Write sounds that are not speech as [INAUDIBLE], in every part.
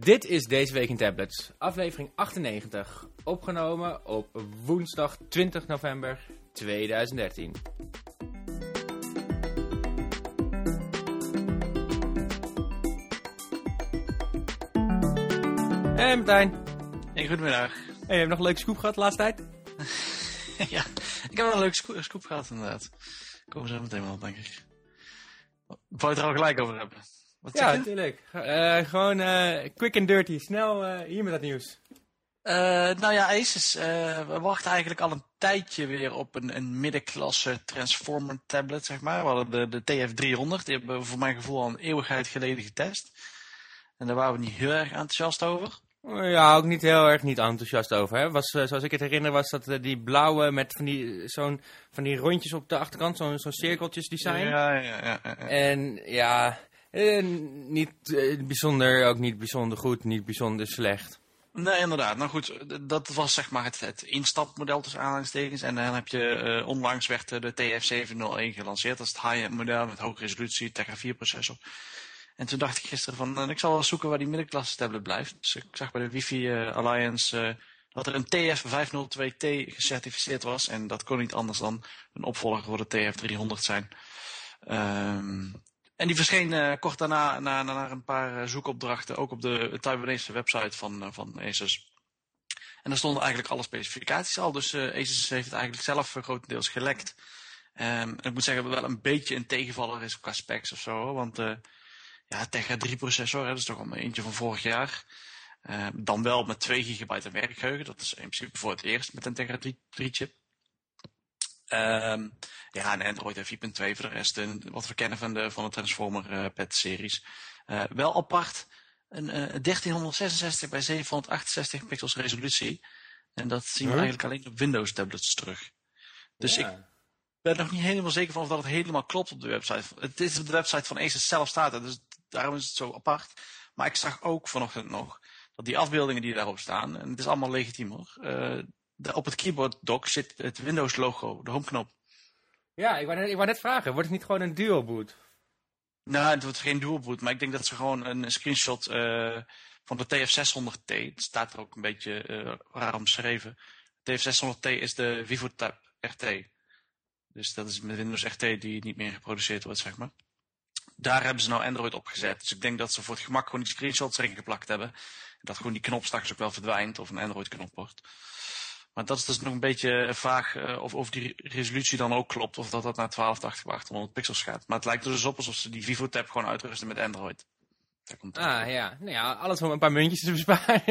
Dit is Deze Week in Tablets, aflevering 98, opgenomen op woensdag 20 november 2013. Hey Martijn, Hey, goedemiddag. hey, heb je nog een leuke scoop gehad de laatste tijd? [LAUGHS] ja, ik heb wel een leuke sco- scoop gehad inderdaad. Komen ze zo meteen wel, denk ik. Wou je het er al gelijk over hebben? Wat Ja, zeg je? natuurlijk. Eh, gewoon eh, quick and dirty, snel eh, hier met dat nieuws. Eh, nou ja, Asus, eh, we wachten eigenlijk al een tijdje weer op een, een middenklasse Transformer tablet, zeg maar. We hadden de, de TF300, die hebben we voor mijn gevoel al een eeuwigheid geleden getest. En daar waren we niet heel erg enthousiast over. Ja, ook niet heel erg niet enthousiast over. Hè. Was, zoals ik het herinner was dat die blauwe met van die, zo'n, van die rondjes op de achterkant, zo'n zo'n cirkeltjes design. Ja, ja, ja. ja, ja. En ja, eh, niet eh, bijzonder, ook niet bijzonder goed, niet bijzonder slecht. Nee, inderdaad. Nou goed, dat was zeg maar het, het instapmodel tussen aanhalingstekens. En dan heb je, eh, onlangs werd de TF701 gelanceerd. Dat is het high-end model met hoge resolutie, Tegra 4 processor. En toen dacht ik gisteren van, ik zal wel zoeken waar die middenklasse tablet blijft. Dus ik zag bij de Wifi eh, Alliance dat er een TF502T gecertificeerd was. En dat kon niet anders dan een opvolger voor de TF300 zijn. Ehm, en die verscheen eh, kort daarna na, na, een paar eh, zoekopdrachten ook op de Taiwanese website van, eh, van Asus. En daar stonden eigenlijk alle specificaties al, dus eh, Asus heeft het eigenlijk zelf grotendeels gelekt. Ehm, en ik moet zeggen, dat wel een beetje een tegenvaller is qua specs of zo, want ja, Tegra 3 processor, hè, dat is toch al eentje van vorig jaar. Ehm, dan wel met 2 gigabyte werkgeheugen, dat is in principe voor het eerst met een Tegra 3, 3 chip. Ehm, ja, en Android en 4.2 voor de rest, eh, wat we kennen van de, van de Transformer eh pet series. Eh, wel apart, een eh, 1366 bij 768 pixels resolutie. En dat zien we Huh? eigenlijk alleen op Windows tablets terug. Dus Ja. ik ben nog niet helemaal zeker van of dat het helemaal klopt op de website. Het is op de website van Asus zelf staat het, dus daarom is het zo apart. Maar ik zag ook vanochtend nog dat die afbeeldingen die daarop staan, en het is allemaal legitiem hoor, eh, op het keyboard dock zit het Windows logo, de homeknop. Ja, ik wou, net, ik wou net vragen, wordt het niet gewoon een dual boot? Nou, het wordt geen dual boot, maar ik denk dat ze gewoon een screenshot eh, van de TF600T, het staat er ook een beetje eh, raar omschreven. TF600T is de VivoTab RT. Dus dat is met Windows RT die niet meer geproduceerd wordt, zeg maar. Daar hebben ze nou Android op gezet. Dus ik denk dat ze voor het gemak gewoon die screenshots erin geplakt hebben. En dat gewoon die knop straks ook wel verdwijnt of een Android knop wordt. Maar dat is dus nog een beetje een vraag eh, of, of die resolutie dan ook klopt. Of dat dat naar 1280 bij 800 pixels gaat. Maar het lijkt er dus op alsof ze die VivoTab gewoon uitrusten met Android. Daar komt het op. Ah ja, nou ja, alles om een paar muntjes te [LAUGHS] besparen.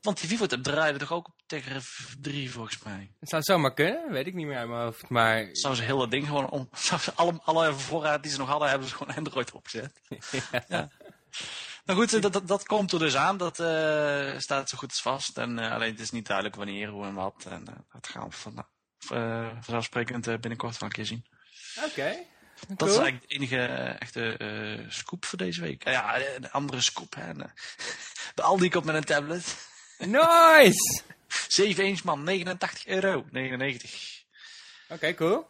Want die VivoTab draaide toch ook op tegen 3 volgens mij. Dat zou zomaar kunnen, weet ik niet meer uit mijn hoofd, maar... Zou ze heel dat ding gewoon om. [LAUGHS] Zou ze alle, alle voorraad die ze nog hadden, hebben ze gewoon Android opgezet. [LAUGHS] Ja. Nou goed, dat, dat, dat komt er dus aan. Dat eh, staat zo goed als vast. En eh, alleen het is niet duidelijk wanneer, hoe en wat. En eh, dat gaan we van, eh, vanzelfsprekend eh, binnenkort wel een keer zien. Oké. Dat is eigenlijk de enige eh, echte eh, scoop voor deze week. Ja, eh, de andere scoop. Hè. [LAUGHS] De, Aldi komt met een tablet. Nice! [LAUGHS] 7 inch man, 89 euro. 99. Oké, cool.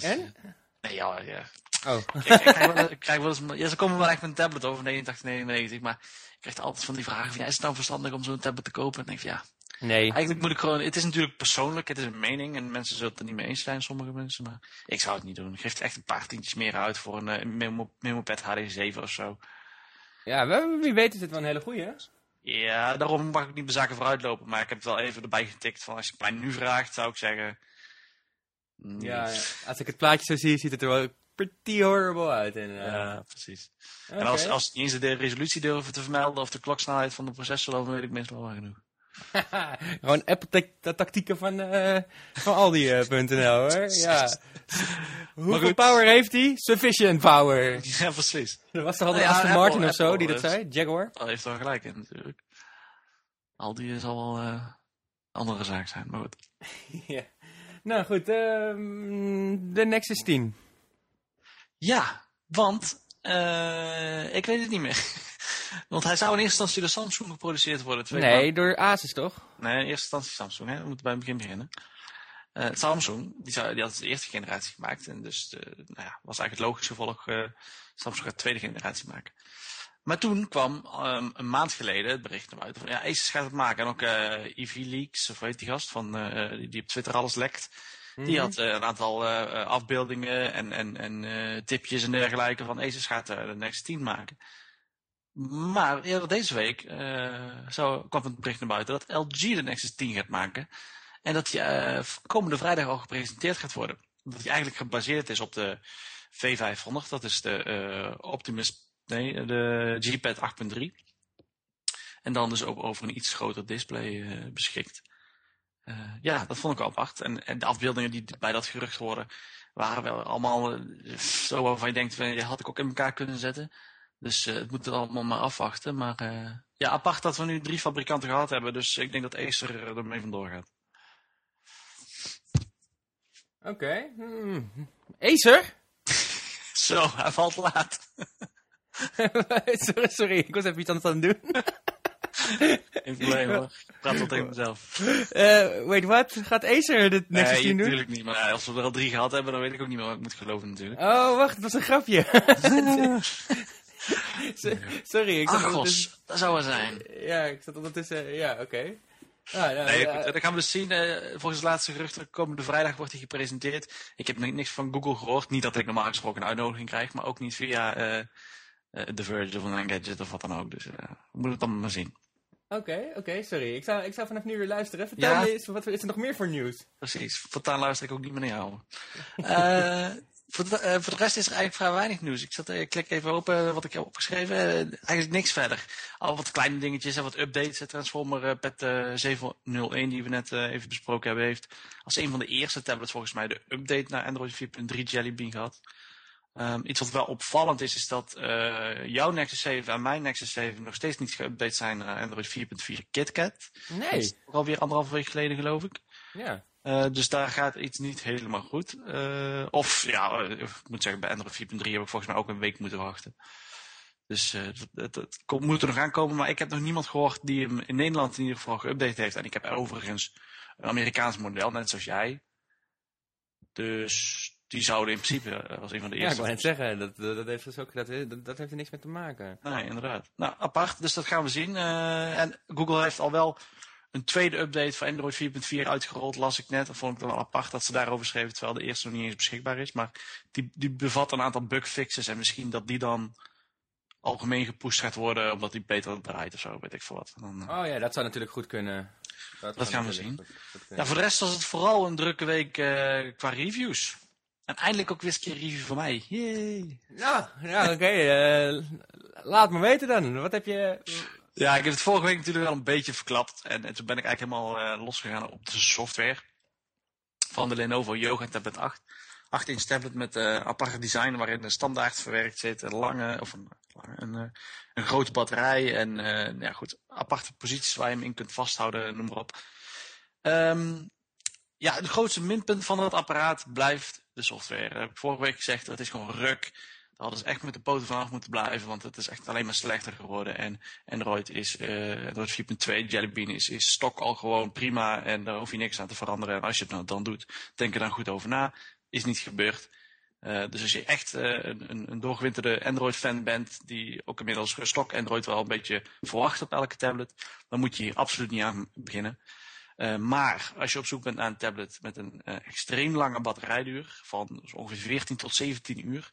En? eh, Nee, ja, ja. Oh. Ik, ik krijg wel, ik krijg wel eens, ja, ze komen wel echt met een tablet over 89, 99, maar ik krijg altijd van die vragen van, ja, is het nou verstandig om zo'n tablet te kopen? En dan denk ik, van, ja, Nee. eigenlijk moet ik gewoon, het is natuurlijk persoonlijk, het is een mening en mensen zullen het er niet mee eens zijn, sommige mensen, maar ik zou het niet doen. Ik geef echt een paar tientjes meer uit voor een uh, Memo, MemoPad HD7 of zo. Ja, wie weet is het wel een hele goeie. hè? Ja, daarom mag ik niet bij zaken vooruitlopen, maar ik heb het wel even erbij getikt van, als je het mij nu vraagt, zou ik zeggen... mm, Ja, ja. als ik het plaatje zo zie, ziet het er wel pretty horrible uit. Eh, ja, precies. En als, als niet eens de resolutie durven te vermelden of de kloksnelheid van de processor, dan weet ik meestal wel genoeg. [LAUGHS] Gewoon Apple-tactieken van, eh van Aldi.nl hoor. Ja. [LAUGHS] Hoeveel power heeft hij? Sufficient power. [LAUGHS] Ja, precies. Er was toch altijd Nou ja, Aston Apple- Martin of zo Apple die dat zei? Jaguar? Al heeft wel gelijk in natuurlijk. Aldi zal wel eh, een andere zaak zijn, maar goed. ja. Nou goed, ehm, de Nexus 10. Ja, want eh, ik weet het niet meer. [LAUGHS] want hij zou in eerste instantie door Samsung geproduceerd worden. Twee Nee, door Asus toch? Nee, in eerste instantie Samsung. Hè? We moeten bij het begin beginnen. Eh, Samsung, die, zou, die had de eerste generatie gemaakt. En dus de, nou ja, was eigenlijk het logische gevolg. eh, Samsung gaat de tweede generatie maken. Maar toen kwam um, een maand geleden het bericht naar buiten van ja, Asus gaat het maken. En ook uh, EV Leaks, of weet die gast, van, die op Twitter alles lekt. Die Mhm. had uh, een aantal uh, afbeeldingen en, en, en uh, tipjes en dergelijke van Asus gaat de Next 10 maken. Maar eerder deze week zo kwam het bericht naar buiten dat LG de Nexus 10 gaat maken. En dat die komende vrijdag al gepresenteerd gaat worden. Dat die eigenlijk gebaseerd is op de V500. Dat is de Optimus, nee, de G-Pad 8.3. En dan dus ook over een iets groter display beschikt. Uh, ja, dat vond ik wel apart. En, en, de afbeeldingen die bij dat gerucht horen, waren wel allemaal uh, zo waarvan je denkt, die had ik ook in elkaar kunnen zetten. Dus uh, het moet er allemaal maar afwachten. Maar ja, apart dat we nu drie fabrikanten gehad hebben. Dus ik denk dat Acer ermee vandoor gaat. Oké. Okay. Hmm. Acer? [LAUGHS] zo, hij valt laat. [LAUGHS] sorry, sorry, ik was even iets anders aan het doen. [LAUGHS] [LAUGHS] Geen probleem hoor. Ik praat wel tegen mezelf. Uh, wait, wat? Gaat Acer dit nee, 10 doen? natuurlijk niet. Maar als we er al drie gehad hebben, dan weet ik ook niet meer wat ik moet geloven natuurlijk. Oh, wacht, dat was een grapje. [LAUGHS] [LAUGHS] Sorry, ik zat Argos, dat zou er zijn. Ja, ik zat ondertussen... Ja, oké. Okay. Ah, nou, nee, ja. goed, dat gaan we dus zien. Uh, volgens de laatste geruchten, komende vrijdag wordt hij gepresenteerd. Ik heb niks van Google gehoord. Niet dat ik normaal gesproken een uitnodiging krijg, maar ook niet via uh, uh, The Verge of een Engadget of wat dan ook. Dus we moeten het dan maar zien. Oké, okay, oké, okay, sorry. Ik zou, ik zou vanaf nu weer luisteren. Vertel ja. me eens, wat is er nog meer voor nieuws? Precies, voortaan luister ik ook niet meer naar jou. uh, voor, de, uh, voor de rest is er eigenlijk vrij weinig nieuws. Ik, zat, ik klik even open wat ik heb opgeschreven. Uh, eigenlijk niks verder. Al wat kleine dingetjes en wat updates. Transformer Pet 701 die we net even besproken hebben heeft als een van de eerste tablets volgens mij de update naar Android 4.3 Jelly Bean gehad. Um, iets wat wel opvallend is, is dat uh, jouw Nexus 7 en mijn Nexus 7 nog steeds niet geüpdate zijn naar Android 4.4 KitKat. Nee. Dat is alweer anderhalve week geleden, geloof ik. Ja. Uh, dus daar gaat iets niet helemaal goed. Uh, of ja, ik moet zeggen, bij Android 4.3 heb ik volgens mij ook een week moeten wachten. Dus het, het, het, moet er nog aankomen, maar ik heb nog niemand gehoord die hem in Nederland in ieder geval geüpdate heeft. En ik heb overigens een Amerikaans model, net zoals jij. Dus die zouden in principe uh, als een van de Ja, eerste. ik wou net zeggen, dat, dat, heeft dus ook, dat, dat, dat heeft er niks mee te maken. Nee, inderdaad. Nou, apart, dus dat gaan we zien. Uh, en Google heeft al wel een tweede update voor Android 4.4 uitgerold, las ik net. Dat vond ik wel apart dat ze daarover schreven, terwijl de eerste nog niet eens beschikbaar is. Maar die, die bevat een aantal bugfixes en misschien dat die dan algemeen gepusht gaat worden, omdat die beter draait of zo, weet ik veel wat. Dan. Oh ja, dat zou natuurlijk goed kunnen. Dat, dat gaan we zien. Goed ja, voor de rest was het vooral een drukke week uh, qua reviews. En eindelijk ook weer eens een review van mij. Yay. Nou, ja, oké. Okay. Uh, laat me weten dan. Wat heb je... Ja, ik heb het vorige week natuurlijk wel een beetje verklapt. En, en toen ben ik eigenlijk helemaal uh, losgegaan op de software. Van de Lenovo Yoga Tablet 8. 8 inch tablet met uh, aparte design waarin een standaard verwerkt zit. Een lange, of een, een, een, een grote batterij. En uh, ja, goed, aparte posities waar je hem in kunt vasthouden, noem maar op. Um, ja, het grootste minpunt van dat apparaat blijft de software. Dat heb ik vorige week gezegd, het is gewoon ruk. Daar hadden ze echt met de poten vanaf moeten blijven, want het is echt alleen maar slechter geworden. En Android is, uh, Android 4.2 Jelly Bean is, is stok al gewoon prima en daar hoef je niks aan te veranderen. En als je het nou dan doet, denk er dan goed over na. Is niet gebeurd. Uh, dus als je echt uh, een, een doorgewinterde Android-fan bent, die ook inmiddels stok Android wel een beetje verwacht op elke tablet, dan moet je hier absoluut niet aan beginnen. Uh, maar als je op zoek bent naar een tablet met een uh, extreem lange batterijduur van ongeveer 14 tot 17 uur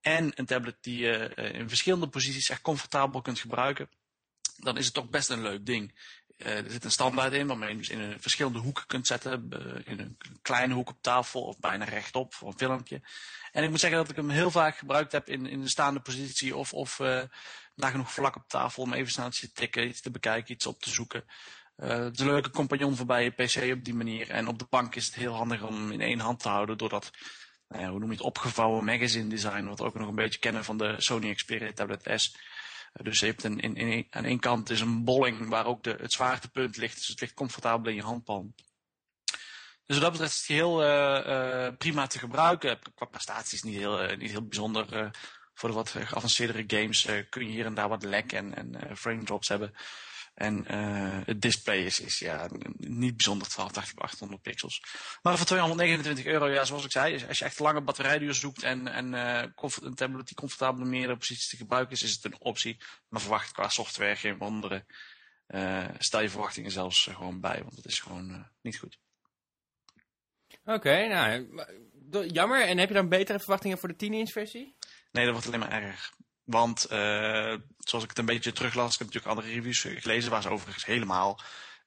en een tablet die je uh, in verschillende posities echt comfortabel kunt gebruiken, dan is het toch best een leuk ding. er zit een standaard in waarmee je dus in een verschillende hoeken kunt zetten, in een kleine hoek op tafel of bijna rechtop voor een filmpje. En ik moet zeggen dat ik hem heel vaak gebruikt heb in, in een staande positie of, of nagenoeg vlak op tafel om even snel te tikken, iets te bekijken, iets op te zoeken. Het is een leuke compagnon voorbij je PC op die manier. En op de bank is het heel handig om in één hand te houden. Doordat, nou hoe noem je het, opgevouwen magazine design. Wat we ook nog een beetje kennen van de Sony Xperia Tablet S. Uh, dus je hebt een, in, aan één kant is een bolling waar ook de, het zwaartepunt ligt. Dus het ligt comfortabel in je handpalm. Dus wat dat betreft is het heel uh, prima te gebruiken. Qua prestaties niet heel, niet heel bijzonder. voor de wat geavanceerdere games kun je hier en daar wat lag en, en frame drops hebben. En eh, het display is, is ja, niet bijzonder 1280 bij 800 pixels. Maar voor 229 euro, ja, zoals ik zei, als je echt lange batterijduur zoekt en, en uh, een tablet die comfortabel in meerdere posities te gebruiken is, is het een optie. Maar verwacht qua software geen wonderen. Uh, stel je verwachtingen zelfs gewoon bij, want het is gewoon niet goed. Oké, nou, jammer. En heb je dan betere verwachtingen voor de 10-inch versie? Nee, dat wordt alleen maar erg. Want uh, zoals ik het een beetje teruglas, ik heb natuurlijk andere reviews gelezen waar ze overigens helemaal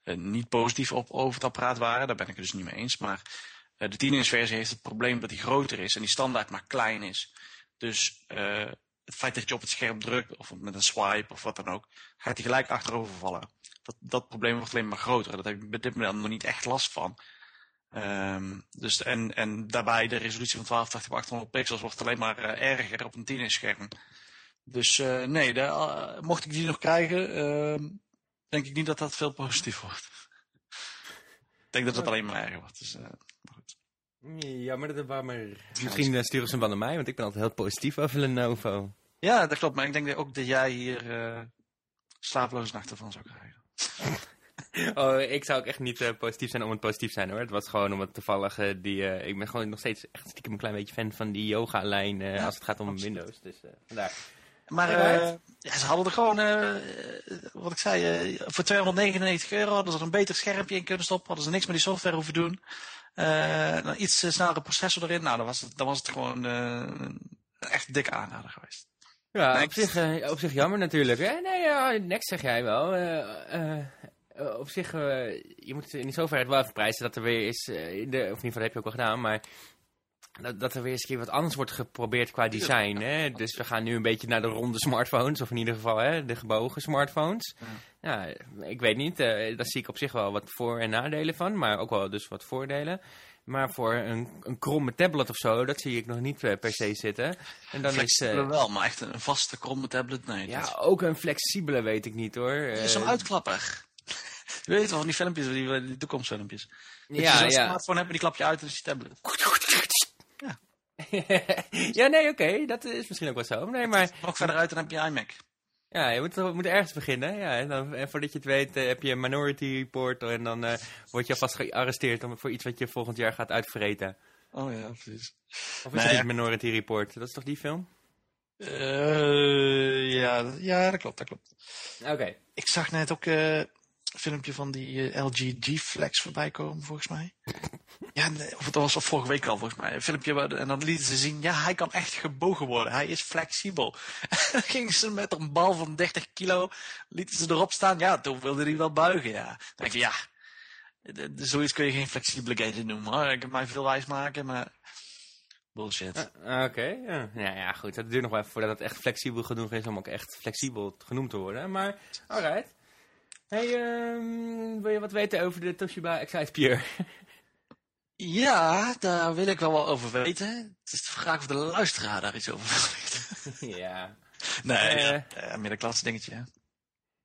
uh, niet positief op over het apparaat waren. Daar ben ik het dus niet mee eens. Maar uh, de 10-inch versie heeft het probleem dat die groter is en die standaard maar klein is. Dus het feit dat je op het scherm drukt of met een swipe of wat dan ook, gaat hij gelijk achterover vallen. Dat, dat probleem wordt alleen maar groter. Daar heb ik bij dit moment nog niet echt last van. Um, dus en, en daarbij de resolutie van 1280 bij 800 pixels wordt alleen maar erger op een 10-inch scherm. Dus uh, nee, de, uh, mocht ik die nog krijgen, uh, denk ik niet dat dat veel positief wordt. ik denk dat het alleen maar erger wordt. Dus, maar goed. Ja, maar dat waar maar... Misschien uh, sturen ze hem wel naar mij, want ik ben altijd heel positief over Lenovo. Ja, dat klopt. Maar ik denk ook dat jij hier slaaploze nachten van zou krijgen. [LAUGHS] oh, ik zou ook echt niet uh, positief zijn om het positief zijn hoor. Het was gewoon om het toevallig uh, die... Uh, ik ben gewoon nog steeds echt stiekem een klein beetje fan van die yoga-lijn ja, als het gaat om absoluut. Windows. Dus vandaar. Maar ja, ze hadden er gewoon, uh, wat ik zei, uh, voor 299 euro hadden ze er een beter schermpje in kunnen stoppen. Hadden ze niks met die software hoeven doen. een iets snellere processor erin. Nou, dan was het, dan was het gewoon een echt dikke aanrader geweest. Ja, op zich, op zich jammer natuurlijk. Hè? Nee, ja, niks zeg jij wel. op zich, je moet in zoverre het wel even prijzen dat er weer is, in de, of in ieder geval heb je ook wel gedaan, maar dat, dat er weer eens een keer wat anders wordt geprobeerd qua design. Hè? Dus we gaan nu een beetje naar de ronde smartphones, of in ieder geval hè, de gebogen smartphones. Ja. ja ik weet niet, uh, daar zie ik op zich wel wat voor- en nadelen van, maar ook wel dus wat voordelen. Maar voor een, een kromme tablet of zo, dat zie ik nog niet uh, per se zitten. En dan flexibele is, uh, wel, maar echt een vaste kromme tablet, nee. Ja, dat... ook een flexibele weet ik niet hoor. Het is zo'n uitklapper. [LAUGHS] Je weet wel van die filmpjes, die, die toekomstfilmpjes. Ja, je zo'n smartphone hebt en die klap je uit en is je tablet. [LAUGHS] ja, nee, oké. Okay. Dat is misschien ook wel zo. Nee, maar... Nog verder uit, dan heb je iMac. Ja, je moet, moet ergens beginnen. Ja, en, dan, en voordat je het weet uh, heb je een Minority Report en dan uh, word je alvast gearresteerd om, voor iets wat je volgend jaar gaat uitvreten. Oh ja, precies. Of is nee, het Minority Report? Dat is toch die film? Uh, ja, ja, dat klopt, dat klopt. Oké. Ik zag net ook filmpje van die uh, LG G-Flex voorbij komen, volgens mij. [LAUGHS] ja, of het was al vorige week al, volgens mij. Een filmpje, waar, en dan lieten ze zien, ja, hij kan echt gebogen worden. Hij is flexibel. [LAUGHS] gingen ze met een bal van 30 kilo, lieten ze erop staan. Ja, toen wilde hij wel buigen, ja. Dan denk je, ja, zoiets kun je geen flexibiliteit noemen. Hoor. Ik heb mij veel wijs maken, maar... Bullshit. Uh, Oké, okay, ja. ja. Ja, goed. Het duurt nog wel even voordat het echt flexibel genoeg is om ook echt flexibel genoemd te worden. Maar, alright. Hey, um, wil je wat weten over de Toshiba Excite Pure? [LAUGHS] ja, daar wil ik wel wat over weten. Het is de vraag of de luisteraar daar iets over wil weten. [LAUGHS] ja. Nee, uh, ja, middenklasse dingetje.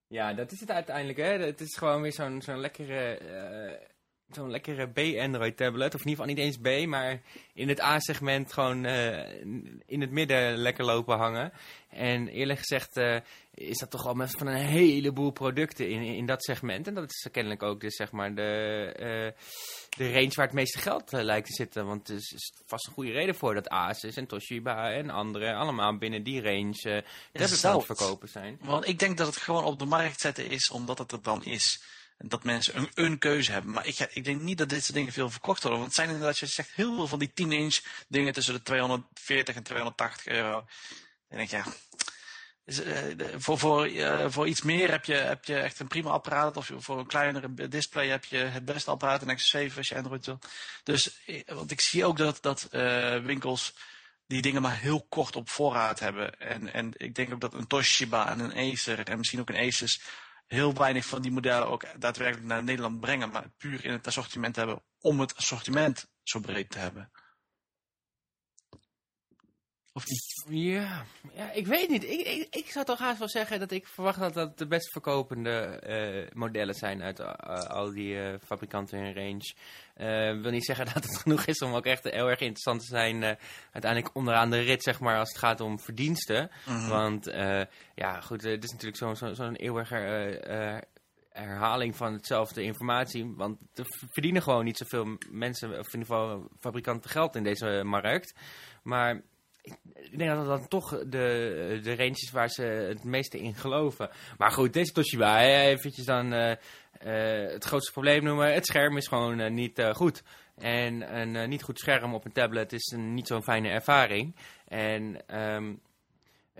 Ja, dat is het uiteindelijk. Hè. Het is gewoon weer zo'n zo'n lekkere... Zo'n lekkere B-Android tablet. Of in ieder geval niet eens B, maar in het A-segment gewoon uh, in het midden lekker lopen hangen. En eerlijk gezegd uh, is dat toch al met van een heleboel producten in, in dat segment. En dat is kennelijk ook dus zeg maar de, uh, de range waar het meeste geld lijkt te zitten. Want er is, vast een goede reden voor dat Asus en Toshiba en anderen allemaal binnen die range uh, tablets verkopen zijn. Want ik denk dat het gewoon op de markt zetten is omdat het er dan is dat mensen een, een keuze hebben. Maar ik, ik, denk niet dat dit soort dingen veel verkocht worden. Want het zijn inderdaad, je zegt, heel veel van die 10-inch dingen tussen de 240 en 280 euro. En denk ja, uh, voor, voor, uh, voor iets meer heb je, heb je echt een prima apparaat. Of voor een kleinere display heb je het beste apparaat, een X7 als je Android wil. Dus, eh, want ik zie ook dat, dat winkels die dingen maar heel kort op voorraad hebben. En, en ik denk ook dat een Toshiba en een Acer en misschien ook een Asus heel weinig van die modellen ook daadwerkelijk naar Nederland brengen, maar puur in het assortiment hebben om het assortiment zo breed te hebben. Of niet? Ja, ja ik weet niet. Ik, ik, ik zou toch haast wel zeggen dat ik verwacht dat dat de best verkopende uh, modellen zijn uit uh, al die uh, fabrikanten in range. Ik wil niet zeggen [LAUGHS] dat het genoeg is om ook echt heel erg interessant te zijn uiteindelijk onderaan de rit, zeg maar, als het gaat om verdiensten. Mm -hmm. Want ja, goed, het is natuurlijk zo'n zo, zo eeuwige herhaling van hetzelfde informatie. Want er verdienen gewoon niet zoveel mensen, of in ieder geval fabrikanten, geld in deze markt. Maar ik denk dat dat dan toch de, de range is waar ze het meeste in geloven. Maar goed, deze Toshiba, eventjes dan uh, uh, het grootste probleem noemen. Het scherm is gewoon uh, niet goed. En een niet goed scherm op een tablet is een niet zo'n fijne ervaring. En uh,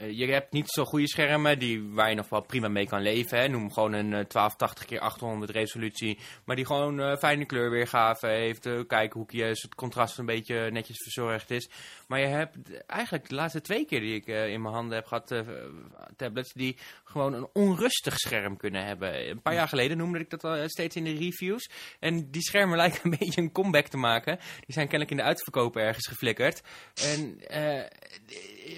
je hebt niet zo goede schermen die, waar je nog wel prima mee kan leven. Hè. Noem gewoon een uh, 1280 x 800 resolutie. Maar die gewoon uh, fijne kleurweergave heeft. Uh, kijkhoekjes, het contrast een beetje netjes verzorgd is. Maar je hebt eigenlijk de laatste twee keer die ik in mijn handen heb gehad, tablets, die gewoon een onrustig scherm kunnen hebben. Een paar jaar geleden noemde ik dat al steeds in de reviews. En die schermen [LAUGHS] lijken een beetje een comeback te maken. Die zijn kennelijk in de uitverkoop ergens geflikkerd. En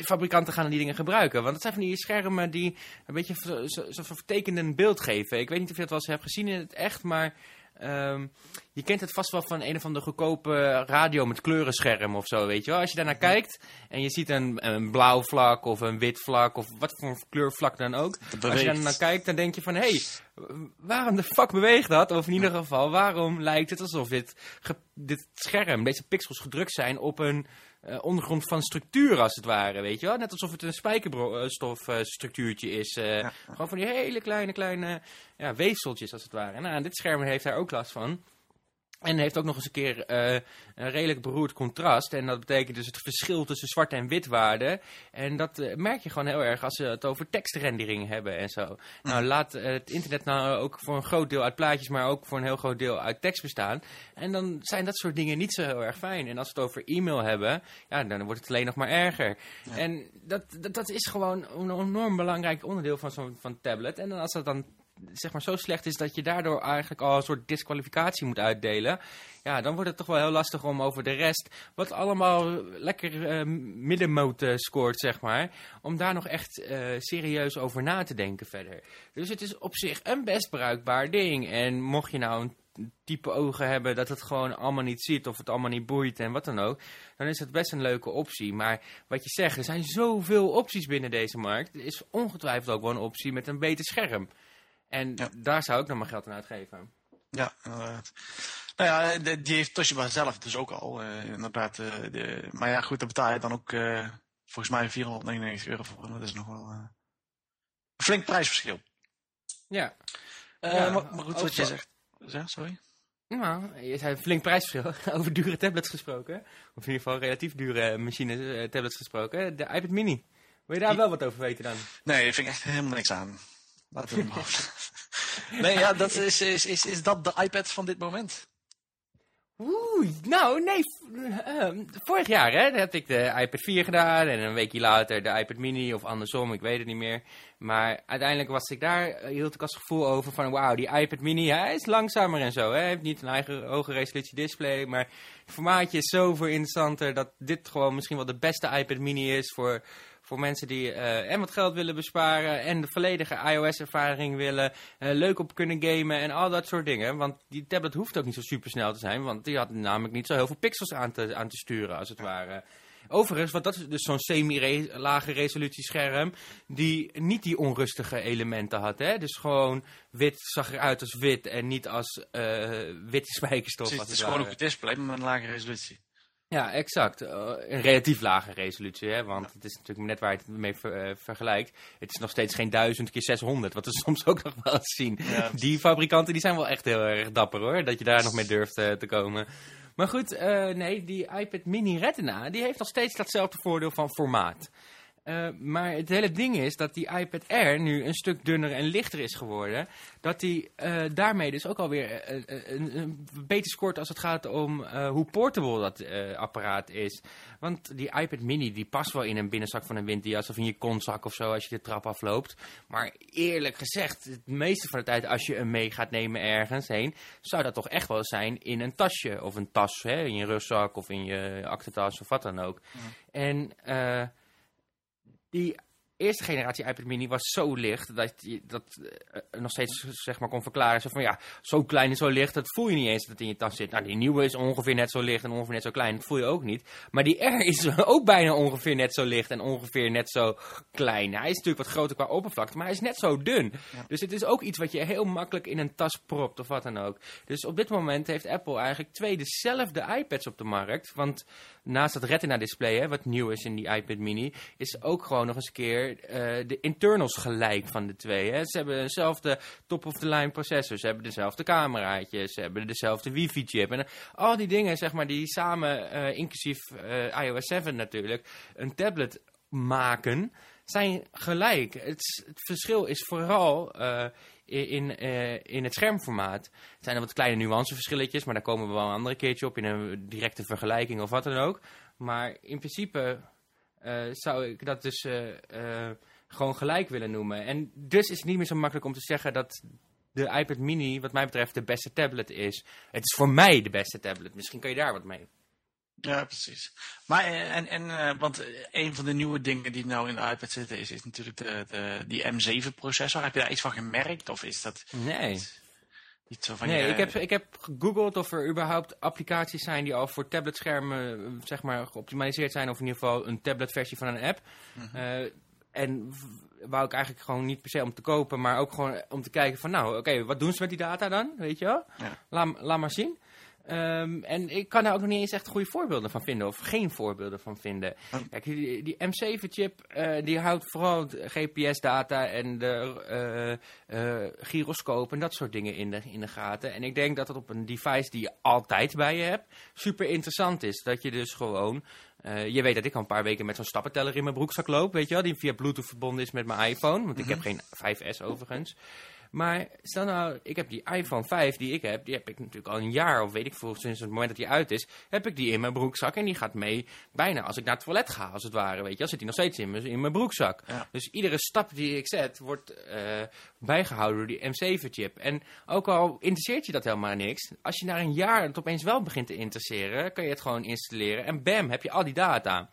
fabrikanten gaan die dingen gebruiken. Want het zijn van die schermen die een beetje zo'n zo, zo vertekend beeld geven. Ik weet niet of je het wel eens hebt gezien in het echt, maar... Um, je kent het vast wel van een of andere goedkope radio met kleurenscherm of zo, weet je wel. Als je daarnaar kijkt en je ziet een, een blauw vlak of een wit vlak of wat voor kleurvlak dan ook. Als je daarnaar kijkt, dan denk je van, hé, hey, waarom de fuck beweegt dat? Of in ieder geval, waarom lijkt het alsof dit, dit scherm, deze pixels gedrukt zijn op een uh, ondergrond van structuur als het ware, weet je wel. Net alsof het een spijkerstofstructuurtje is. Ja. Gewoon van die hele kleine, kleine ja, weefseltjes als het ware. Nou, dit scherm heeft daar ook last van. En heeft ook nog eens een keer uh, een redelijk beroerd contrast. En dat betekent dus het verschil tussen zwart en wit waarde. En dat uh, merk je gewoon heel erg als we het over tekstrendering hebben en zo. Nou, laat uh, het internet nou ook voor een groot deel uit plaatjes, maar ook voor een heel groot deel uit tekst bestaan. En dan zijn dat soort dingen niet zo heel erg fijn. En als we het over e-mail hebben, ja, dan wordt het alleen nog maar erger. Ja. En dat, dat, dat, is gewoon een enorm belangrijk onderdeel van zo'n van tablet. En als dat dan zeg maar zo slecht is dat je daardoor eigenlijk al een soort disqualificatie moet uitdelen. Ja, dan wordt het toch wel heel lastig om over de rest, wat allemaal lekker uh, middenmoot uh, scoort, zeg maar, om daar nog echt uh, serieus over na te denken verder. Dus het is op zich een best bruikbaar ding. En mocht je nou een type ogen hebben dat het gewoon allemaal niet ziet of het allemaal niet boeit en wat dan ook, dan is het best een leuke optie. Maar wat je zegt, er zijn zoveel opties binnen deze markt. Er is ongetwijfeld ook wel een optie met een beter scherm. En ja. daar zou ik dan mijn geld aan uitgeven. Ja, inderdaad. Nou ja, de, die heeft Toshiba zelf dus ook al. Uh, inderdaad. Uh, de, maar ja, goed, daar betaal je dan ook uh, volgens mij 499 euro voor. Dat is nog wel een flink prijsverschil. Ja. ja maar, maar, goed, wat je zegt. Ja, sorry. Nou, je zei een flink prijsverschil. [LAUGHS] Over dure tablets gesproken. Of in ieder geval relatief dure machines, tablets gesproken. De iPad Mini. Wil je daar wel wat over weten dan? Nee, daar vind ik echt helemaal niks aan. Laten we hem [LAUGHS] Nee, ja, dat is, is, is, is dat de iPad van dit moment? Oeh, nou, nee. Uh, vorig jaar hè, heb ik de iPad 4 gedaan en een weekje later de iPad mini of andersom, ik weet het niet meer. Maar uiteindelijk was ik daar, hield ik als gevoel over van wauw, die iPad mini, hij is langzamer en zo. Hij heeft niet een eigen hoge resolutie display, maar het formaatje is zoveel interessanter dat dit gewoon misschien wel de beste iPad mini is voor voor mensen die uh, en wat geld willen besparen en de volledige iOS-ervaring willen. Uh, leuk op kunnen gamen en al dat soort dingen. Want die tablet hoeft ook niet zo super snel te zijn. Want die had namelijk niet zo heel veel pixels aan te, aan te sturen als het ware. Overigens, want dat is dus zo'n semi-lage resolutiescherm die niet die onrustige elementen had. Hè? Dus gewoon wit zag eruit als wit en niet als uh, witte spijkerstof. Het is gewoon op het display met een lage resolutie. Ja, exact. Uh, een relatief lage resolutie, hè? want ja. het is natuurlijk net waar je het mee ver, uh, vergelijkt. Het is nog steeds geen 1000 keer 600, wat we [LAUGHS] soms ook nog wel eens zien. Ja. Die fabrikanten die zijn wel echt heel erg dapper hoor, dat je daar nog mee durft uh, te komen. Maar goed, nee, die iPad Mini Retina, die heeft nog steeds datzelfde voordeel van formaat. Uh, maar het hele ding is dat die iPad Air nu een stuk dunner en lichter is geworden. Dat die uh, daarmee dus ook alweer uh, een, beter scoort als het gaat om hoe portable dat apparaat is. Want die iPad mini die past wel in een binnenzak van een windjas of in je kontzak of zo als je de trap afloopt. Maar eerlijk gezegd, het meeste van de tijd als je hem mee gaat nemen ergens heen, zou dat toch echt wel zijn in een tasje of een tas, hè, in je rugzak of in je aktentas of wat dan ook. Ja. En... eh die eerste generatie iPad mini was zo licht dat je dat uh, nog steeds zeg maar kon verklaren. Zo van ja, zo klein en zo licht, dat voel je niet eens dat het in je tas zit. Nou, die nieuwe is ongeveer net zo licht en ongeveer net zo klein, dat voel je ook niet. Maar die R is [LAUGHS] ook bijna ongeveer net zo licht en ongeveer net zo klein. Hij is natuurlijk wat groter qua oppervlakte, maar hij is net zo dun. Dus het is ook iets wat je heel makkelijk in een tas propt of wat dan ook. Dus op dit moment heeft Apple eigenlijk twee dezelfde iPads op de markt. Want naast dat Retina display, hè, wat nieuw is in die iPad mini, is ook gewoon nog eens een keer uh, de internals gelijk van de twee. Hè. Ze hebben dezelfde top-of-the-line processor, ze hebben dezelfde cameraatjes, ze hebben dezelfde wifi-chip. En al die dingen, zeg maar, die samen, uh, inclusief iOS 7 natuurlijk, een tablet maken, zijn gelijk. Het, het verschil is vooral in, in het schermformaat. Er zijn er wat kleine nuanceverschilletjes, maar daar komen we wel een andere keertje op in een directe vergelijking of wat dan ook. Maar in principe zou ik dat dus uh, gewoon gelijk willen noemen. En dus is het niet meer zo makkelijk om te zeggen dat de iPad mini wat mij betreft de beste tablet is. Het is voor mij de beste tablet. Misschien kan je daar wat mee. Ja, precies. Maar en, en want een van de nieuwe dingen die nou in de iPad zitten is, is natuurlijk de, de, die M7 processor. Heb je daar iets van gemerkt of is dat... Nee. Van nee, je... ik, heb, ik heb gegoogeld of er überhaupt applicaties zijn die al voor tabletschermen zeg maar, geoptimaliseerd zijn. Of in ieder geval een tabletversie van een app. Mm -hmm. uh, en wou ik eigenlijk gewoon niet per se om te kopen, maar ook gewoon om te kijken van nou, oké, okay, wat doen ze met die data dan? Weet je wel? Ja. Laat maar zien. Um, en ik kan daar ook nog niet eens echt goede voorbeelden van vinden, of geen voorbeelden van vinden. Oh. Kijk, die, die M7-chip, uh, die houdt vooral GPS-data en de uh, uh, gyroscoop en dat soort dingen in de, in de gaten. En ik denk dat het op een device die je altijd bij je hebt, super interessant is. Dat je dus gewoon, je weet dat ik al een paar weken met zo'n stappenteller in mijn broekzak loop, weet je wel, die via Bluetooth verbonden is met mijn iPhone, want ik heb geen 5S overigens. Maar stel nou, ik heb die iPhone 5 die ik heb, die heb ik natuurlijk al een jaar, of weet ik veel, sinds het moment dat die uit is, heb ik die in mijn broekzak en die gaat mee bijna als ik naar het toilet ga, als het ware, weet je. Dan zit die nog steeds in mijn, in mijn broekzak. Ja. Dus iedere stap die ik zet, wordt uh, bijgehouden door die M7-chip. En ook al interesseert je dat helemaal niks, als je na een jaar het opeens wel begint te interesseren, kan je het gewoon installeren en bam, heb je al die data.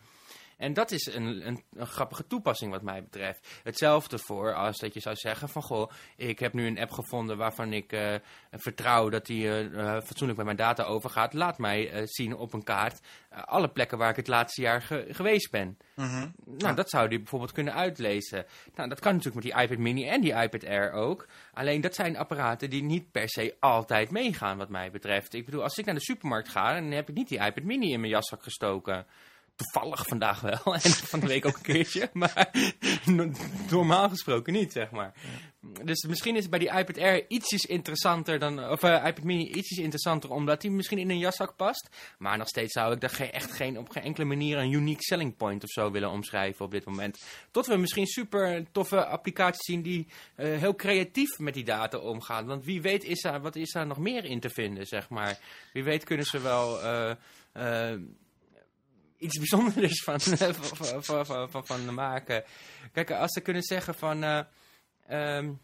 En dat is een, een, een, grappige toepassing wat mij betreft. Hetzelfde voor als dat je zou zeggen van... goh, ik heb nu een app gevonden waarvan ik uh, vertrouw dat die uh, fatsoenlijk met mijn data overgaat. Laat mij uh, zien op een kaart alle plekken waar ik het laatste jaar ge geweest ben. Mm -hmm. Nou, dat zou die bijvoorbeeld kunnen uitlezen. Nou, dat kan natuurlijk met die iPad mini en die iPad Air ook. Alleen dat zijn apparaten die niet per se altijd meegaan wat mij betreft. Ik bedoel, als ik naar de supermarkt ga, dan heb ik niet die iPad mini in mijn jaszak gestoken toevallig vandaag wel. [LAUGHS] En van de week ook een keertje. [LAUGHS] Maar normaal gesproken niet, zeg maar. Dus misschien is het bij die iPad Air ietsjes interessanter dan... Of uh, iPad Mini ietsjes interessanter omdat die misschien in een jaszak past. Maar nog steeds zou ik daar echt geen, op geen enkele manier een unique selling point of zo willen omschrijven op dit moment. Tot we misschien super toffe applicaties zien die uh, heel creatief met die data omgaan. Want wie weet is daar, wat is daar nog meer in te vinden, zeg maar. Wie weet kunnen ze wel... Uh, iets [LAUGHS] bijzonders van, van, van, van, van, van maken. Kijk, als ze kunnen zeggen van... Uh, um,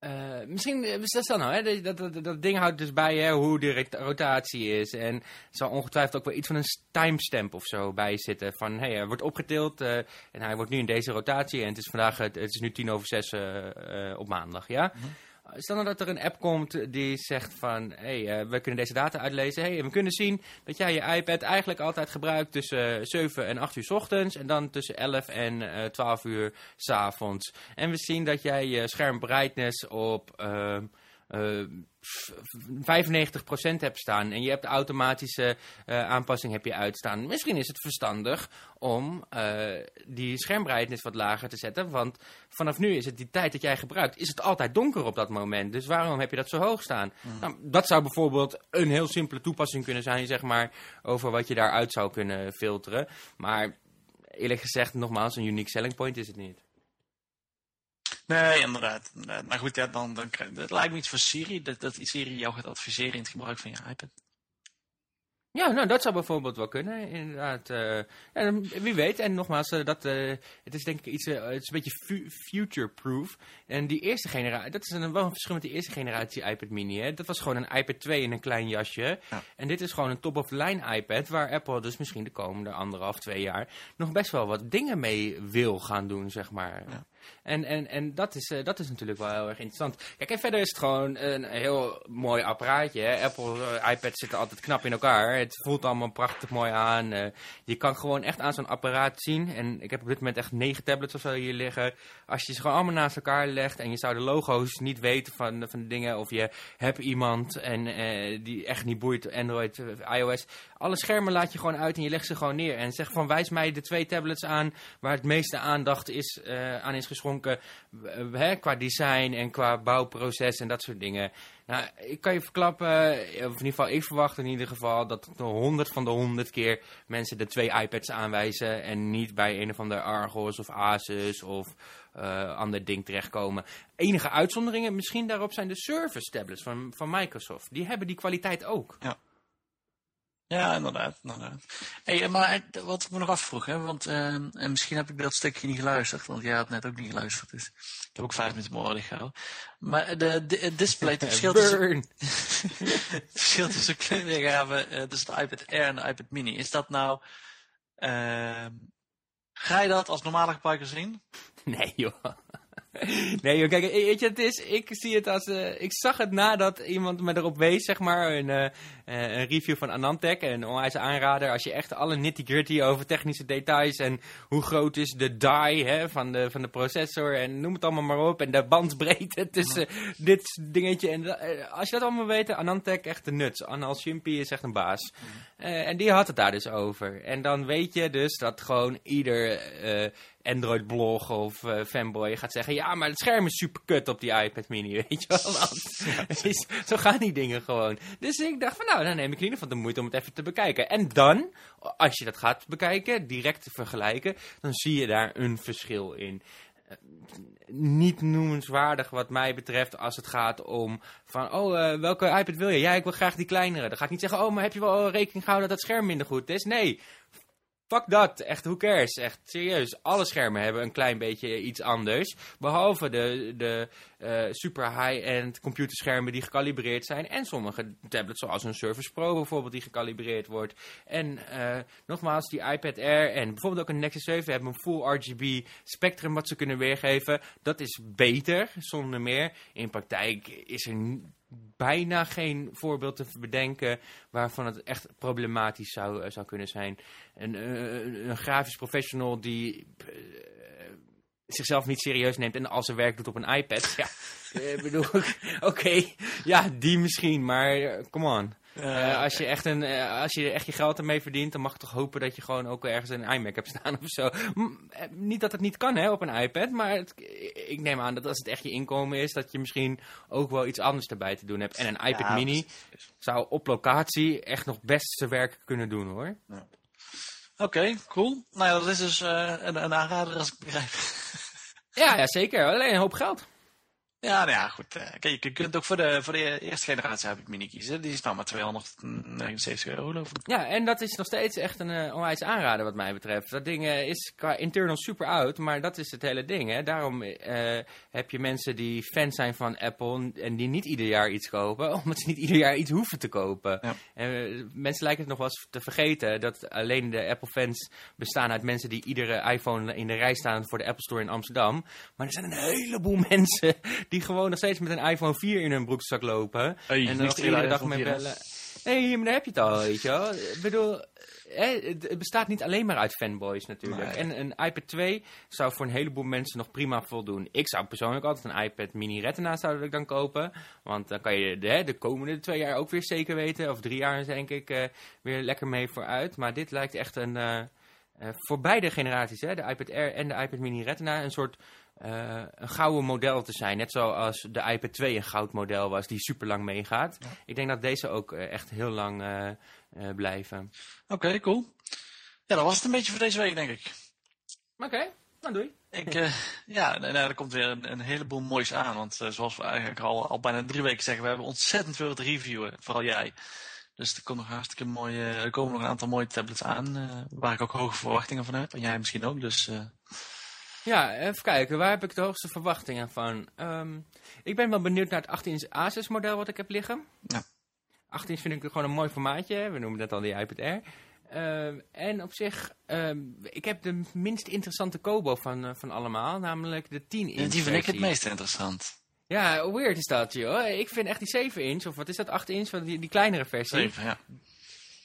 uh, misschien, stel nou, hè, dat, dat, ding houdt dus bij hè, hoe de rotatie is. En er zal ongetwijfeld ook wel iets van een timestamp of zo bij zitten. Van, hé, hey, hij wordt opgetild en hij wordt nu in deze rotatie. En het is vandaag, het, is nu tien over zes op maandag, ja? -hmm. Stel nou dat er een app komt die zegt van... hé, hey, uh, we kunnen deze data uitlezen. hey, we kunnen zien dat jij je iPad eigenlijk altijd gebruikt tussen 7 en 8 uur 's ochtends... en dan tussen 11 en uh, 12 uur 's avonds. En we zien dat jij je schermbrightness op... Uh, uh, 95% hebt staan en je hebt de automatische uh, aanpassing heb je uitstaan. Misschien is het verstandig om uh, die schermbreedtes wat lager te zetten, want vanaf nu is het die tijd dat jij gebruikt, is het altijd donker op dat moment. Dus waarom heb je dat zo hoog staan? Mm. Nou, dat zou bijvoorbeeld een heel simpele toepassing kunnen zijn, zeg maar, over wat je daaruit zou kunnen filteren. Maar eerlijk gezegd, nogmaals, een unique selling point is het niet. Nee, inderdaad. inderdaad. Maar goed, ja, dan, dan, het lijkt me iets voor Siri, dat, dat Siri jou gaat adviseren in het gebruik van je iPad. Ja, nou, dat zou bijvoorbeeld wel kunnen, inderdaad. Uh, en wie weet, en nogmaals, uh, dat, uh, het is denk ik iets, het is een beetje future-proof. En die eerste generatie, dat is een, wel een verschil met die eerste generatie iPad mini, hè. Dat was gewoon een iPad 2 in een klein jasje. Ja. En dit is gewoon een top-of-the-line iPad, waar Apple dus misschien de komende anderhalf, twee jaar nog best wel wat dingen mee wil gaan doen, zeg maar. Ja. En, en, en dat, is, uh, dat is natuurlijk wel heel erg interessant. Kijk, en verder is het gewoon een heel mooi apparaatje. Hè? Apple uh, iPads zitten altijd knap in elkaar. Het voelt allemaal prachtig mooi aan. Uh, je kan gewoon echt aan zo'n apparaat zien. En ik heb op dit moment echt negen tablets of zo hier liggen. Als je ze gewoon allemaal naast elkaar legt en je zou de logo's niet weten van, van de dingen. Of je hebt iemand en die echt niet boeit, Android, iOS. Alle schermen laat je gewoon uit en je legt ze gewoon neer. En zeg van wijs mij de twee tablets aan waar het meeste aandacht is, aan is geschonken hè, qua design en qua bouwproces en dat soort dingen. Nou, ik kan je verklappen, of in ieder geval ik verwacht in ieder geval dat de honderd van de honderd keer mensen de twee iPads aanwijzen en niet bij een of andere Argos of Asus of uh, ander ding terechtkomen. Enige uitzonderingen misschien daarop zijn de Surface tablets van, van Microsoft. Die hebben die kwaliteit ook. Ja. Ja, inderdaad. inderdaad. Hey, maar wat ik me nog afvroeg, hè, want uh, en misschien heb ik dat stukje niet geluisterd, want jij had net ook niet geluisterd, dus ik heb ook vijf minuten mijn gehouden. Maar de, de het display, het [LAUGHS] verschil tussen, [LAUGHS] het verschil tussen kleurweergave uh, tussen de iPad Air en de iPad Mini, is dat nou, uh, ga je dat als normale gebruiker zien? [LAUGHS] Nee joh. [LAUGHS] Nee, joh, kijk, weet je, het is, ik zie het als, uh, ik zag het nadat iemand me erop wees, zeg maar, een, uh, een review van Anantec, een onwijs aanrader, als je echt alle nitty-gritty over technische details en hoe groot is de die hè, van, de, van de processor en noem het allemaal maar op, en de bandbreedte [LAUGHS] tussen dit dingetje en als je dat allemaal weet, Anantec echt de nuts. Anal Shimpi is echt een baas. en die had het daar dus over. En dan weet je dus dat gewoon ieder Android-blog of uh, fanboy gaat zeggen... ja, maar het scherm is super kut op die iPad mini, [LAUGHS] weet je wel. is, zo gaan die dingen gewoon. Dus ik dacht van nou, dan neem ik in ieder geval de moeite om het even te bekijken. En dan, als je dat gaat bekijken, direct te vergelijken... dan zie je daar een verschil in eh, niet noemenswaardig wat mij betreft als het gaat om van, oh, uh, welke iPad wil je? Ja, ik wil graag die kleinere. Dan ga ik niet zeggen, oh, maar heb je wel rekening gehouden dat het scherm minder goed is? Nee, Fuck dat, echt, who cares? Echt, serieus, alle schermen hebben een klein beetje iets anders. Behalve de, de uh, super high-end computerschermen die gecalibreerd zijn. En sommige tablets zoals een Surface Pro bijvoorbeeld die gecalibreerd wordt. En uh, nogmaals, die iPad Air en bijvoorbeeld ook een Nexus 7 hebben een full RGB spectrum wat ze kunnen weergeven. Dat is beter, zonder meer. In praktijk is er bijna geen voorbeeld te bedenken waarvan het echt problematisch zou, uh, zou kunnen zijn. Een, een, een grafisch professional die zichzelf niet serieus neemt en al zijn werk doet op een iPad. Ja, [LAUGHS] ik bedoel, [LAUGHS] oké, ja, die misschien, maar come on. Uh, als, je echt een, uh, als je echt je geld ermee verdient, dan mag je toch hopen dat je gewoon ook ergens een iMac hebt staan of zo. Niet dat het niet kan hè, op een iPad, maar het, ik neem aan dat als het echt je inkomen is, dat je misschien ook wel iets anders erbij te doen hebt. En een iPad mini zou op locatie echt nog best zijn werk kunnen doen hoor. Ja. Oké, cool. Nou ja, dat is dus uh, een, een aanrader als ik begrijp. ja, ja, zeker. Alleen een hoop geld. Ja, nou ja, goed. Eh, kijk, je kunt ook voor de, voor de eerste generatie heb ik mini kiezen. Die is nou maar 279 euro, geloof ik. Ja, en dat is nog steeds echt een uh, onwijs aanrader wat mij betreft. Dat ding uh, is qua internal super oud, maar dat is het hele ding. Hè. Daarom uh, heb je mensen die fan zijn van Apple en die niet ieder jaar iets kopen, [LAUGHS] omdat ze niet ieder jaar iets hoeven te kopen. Ja. En, mensen lijken het nog wel eens te vergeten dat alleen de Apple-fans bestaan uit mensen die iedere iPhone in de rij staan voor de Apple Store in Amsterdam. Maar er zijn een heleboel [LAUGHS] mensen die gewoon nog steeds met een iPhone 4 in hun broekzak lopen. Hey, en dan nog iedere dag mee bellen. Nee, maar daar heb je het al, weet je wel. Ik bedoel, het bestaat niet alleen maar uit fanboys natuurlijk. En een iPad 2 zou voor een heleboel mensen nog prima voldoen. Ik zou persoonlijk altijd een iPad mini Retina zou ik dan kopen. Want dan kan je de, de komende twee jaar ook weer zeker weten. Of drie jaar denk ik uh, weer lekker mee vooruit. Maar dit lijkt echt een... Uh, uh, voor beide generaties, hè, de iPad Air en de iPad mini Retina, een soort uh, een gouden model te zijn. Net zoals de iPad 2 een goud model was die super lang meegaat. Ik denk dat deze ook uh, echt heel lang uh, blijven. Oké, okay, cool. Ja, dat was het een beetje voor deze week, denk ik. Oké, okay, dan doei. Ik, ja, nou, er komt weer een, een, heleboel moois aan. Want zoals we eigenlijk al, al bijna drie weken zeggen, we hebben ontzettend veel te reviewen. Vooral jij. Dus er, komt nog hartstikke mooie, er komen nog een aantal mooie tablets aan, uh, waar ik ook hoge verwachtingen van heb. En jij misschien ook, dus... Ja, even kijken. Waar heb ik de hoogste verwachtingen van? Um, ik ben wel benieuwd naar het 18-inch Asus model wat ik heb liggen. Ja. 18 inch vind ik gewoon een mooi formaatje. We noemen dat al die iPad Air. Uh, en op zich, uh, ik heb de minst interessante Kobo van, uh, van allemaal, namelijk de 10 inch. Ja, die vind ik het meest interessant. Ja, weird is dat, joh. Ik vind echt die 7 inch, of wat is dat, 8 inch, die, die kleinere versie. 7, ja.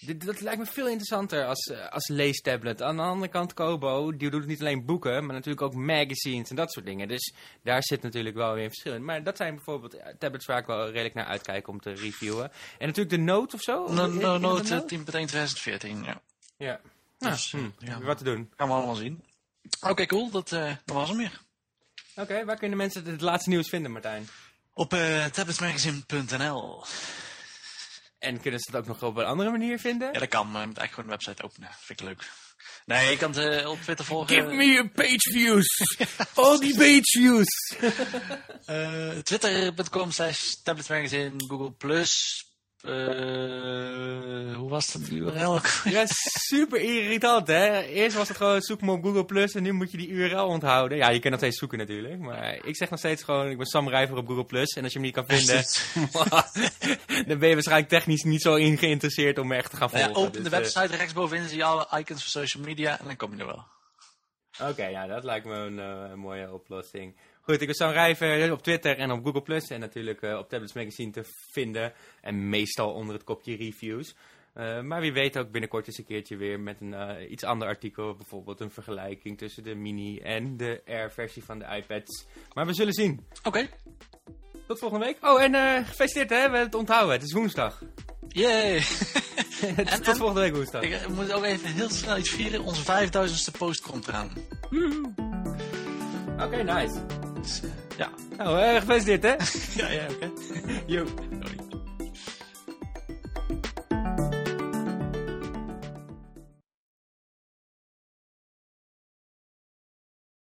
Dit, dat lijkt me veel interessanter als, uh, als leestablet. Aan de andere kant, Kobo, die doet niet alleen boeken, maar natuurlijk ook magazines en dat soort dingen. Dus daar zit natuurlijk wel weer een verschil in. Maar dat zijn bijvoorbeeld eh, tablets waar ik wel redelijk naar uitkijk om te reviewen. En natuurlijk de Note of zo? No, no, Note 10.1 2014, ja. Ja. Dus, nou, hm, ja. Wat te doen. Gaan we allemaal zien. Oké, okay, cool. Dat, uh, dat was hem weer. Oké, okay, waar kunnen mensen het laatste nieuws vinden, Martijn? Op uh, tabletsmagazine.nl. En kunnen ze dat ook nog op een andere manier vinden? Ja, dat kan. Maar je moet eigenlijk gewoon de website openen. Vind ik leuk. Nee, je kan het uh, op Twitter volgen. Give me a page views. [LAUGHS] All die page views. uh, Twitter.com slash tabletsmagazine, Google Plus, uh, hoe was het URL? ja, [LAUGHS] super irritant, hè? Eerst was het gewoon zoek me op Google Plus en nu moet je die URL onthouden. Ja, je kunt nog steeds zoeken natuurlijk, maar ik zeg nog steeds gewoon, ik ben Sam Rijver op Google Plus en als je hem niet kan vinden, [LAUGHS] dan ben je waarschijnlijk technisch niet zo in geïnteresseerd om me echt te gaan volgen. Ja, open de dus, website, uh, rechtsbovenin zie je alle icons voor social media en dan kom je er wel. Oké, ja, dat lijkt me een, uh, een mooie oplossing. Goed, ik ben Sam Rijver op Twitter en op Google Plus en natuurlijk uh, op Tablets Magazine te vinden. En meestal onder het kopje reviews. Uh, maar wie weet ook binnenkort eens een keertje weer met een uh, iets ander artikel. Bijvoorbeeld een vergelijking tussen de mini en de Air-versie van de iPads. Maar we zullen zien. Oké. Okay. Tot volgende week. Oh, en gefeliciteerd hè, we het onthouden. Het is woensdag. Yay! [LAUGHS] en, tot volgende week woensdag. Ik moet ook even heel snel iets vieren. Onze 5000ste post komt eraan. Oké, okay, nice. Dus, ja. Nou, uh, gefeliciteerd hè. [LAUGHS] ja, ja, oké. [LAUGHS] Okay.